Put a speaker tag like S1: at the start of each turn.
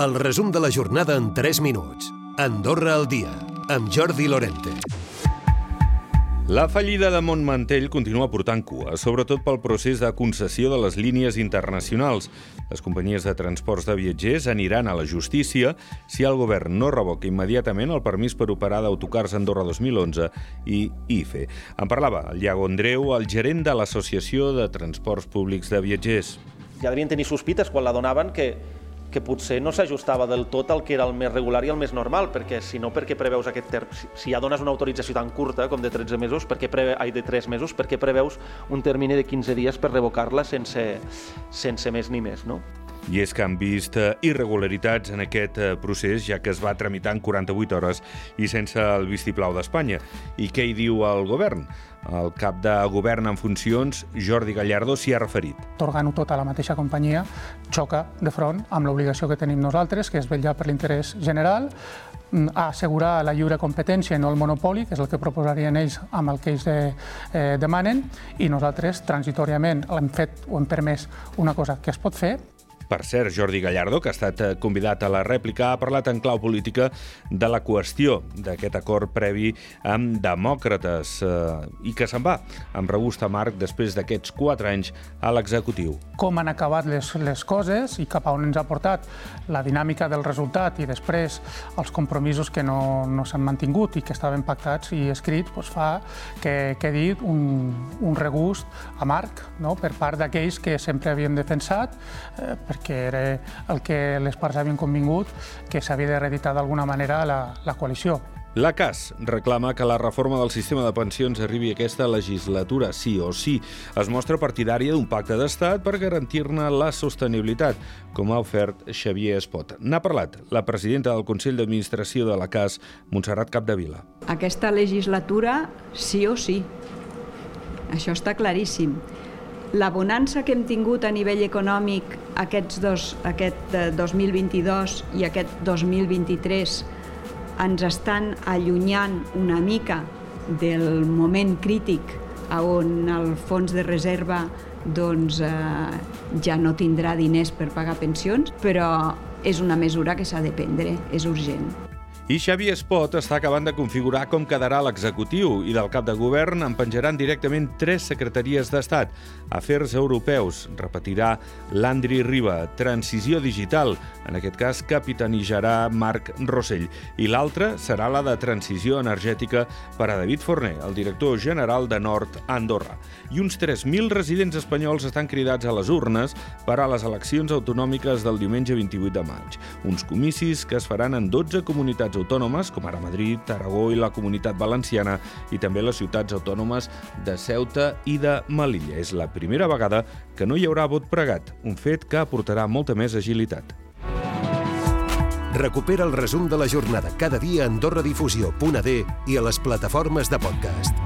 S1: El resum de la jornada en 3 minuts. Andorra al dia, amb Jordi Lorente.
S2: La fallida de Montmantell continua portant cua, sobretot pel procés de concessió de les línies internacionals. Les companyies de transports de viatgers aniran a la justícia si el govern no revoca immediatament el permís per operar d'autocars Andorra 2011 i IFE. En parlava el Iago Andreu, el gerent de l'Associació de Transports Públics de Viatgers.
S3: Ja devien tenir sospites quan la donaven que que potser no s'ajustava del tot al que era el més regular i el més normal, perquè si no, perquè preveus aquest term... Si ja dones una autorització tan curta com de 13 mesos, perquè preve... ai, de 3 mesos, perquè preveus un termini de 15 dies per revocar-la sense, sense més ni més, no?
S2: I és que han vist eh, irregularitats en aquest eh, procés, ja que es va tramitar en 48 hores i sense el vistiplau d'Espanya. I què hi diu el govern? El cap de govern en funcions, Jordi Gallardo, s'hi ha referit.
S4: Torgant-ho tot a la mateixa companyia xoca de front amb l'obligació que tenim nosaltres, que és vetllar per l'interès general, mm, a assegurar la lliure competència i no el monopoli, que és el que proposarien ells amb el que ells de, eh, demanen, i nosaltres transitoriament hem fet o hem permès una cosa que es pot fer,
S2: per cert, Jordi Gallardo, que ha estat eh, convidat a la rèplica, ha parlat en clau política de la qüestió d'aquest acord previ amb demòcrates eh, i que se'n va amb regust amarg després d'aquests quatre anys a l'executiu.
S4: Com han acabat les, les coses i cap a on ens ha portat la dinàmica del resultat i després els compromisos que no, no s'han mantingut i que estaven pactats i escrits doncs fa que quedi un, un regust amarg no? per part d'aquells que sempre havien defensat eh, perquè que era el que les parts havien convingut, que s'havia de reeditar d'alguna manera la, la coalició.
S2: La CAS reclama que la reforma del sistema de pensions arribi a aquesta legislatura sí o sí. Es mostra partidària d'un pacte d'estat per garantir-ne la sostenibilitat, com ha ofert Xavier Espot. N'ha parlat la presidenta del Consell d'Administració de la CAS, Montserrat Capdevila.
S5: Aquesta legislatura sí o sí. Això està claríssim la bonança que hem tingut a nivell econòmic aquests dos, aquest 2022 eh, i aquest 2023 ens estan allunyant una mica del moment crític on el fons de reserva doncs, eh, ja no tindrà diners per pagar pensions, però és una mesura que s'ha de prendre, és urgent.
S2: I Xavi Espot està acabant de configurar com quedarà l'executiu i del cap de govern en penjaran directament tres secretaries d'Estat. Afers europeus, repetirà l'Andri Riba. Transició digital, en aquest cas capitanijarà Marc Rossell. I l'altra serà la de transició energètica per a David Forner, el director general de Nord Andorra. I uns 3.000 residents espanyols estan cridats a les urnes per a les eleccions autonòmiques del diumenge 28 de maig. Uns comicis que es faran en 12 comunitats autònomes, com ara Madrid, Aragó i la Comunitat Valenciana, i també les ciutats autònomes de Ceuta i de Melilla. És la primera vegada que no hi haurà vot pregat, un fet que aportarà molta més agilitat.
S1: Recupera el resum de la jornada cada dia a AndorraDifusió.d i a les plataformes de podcast.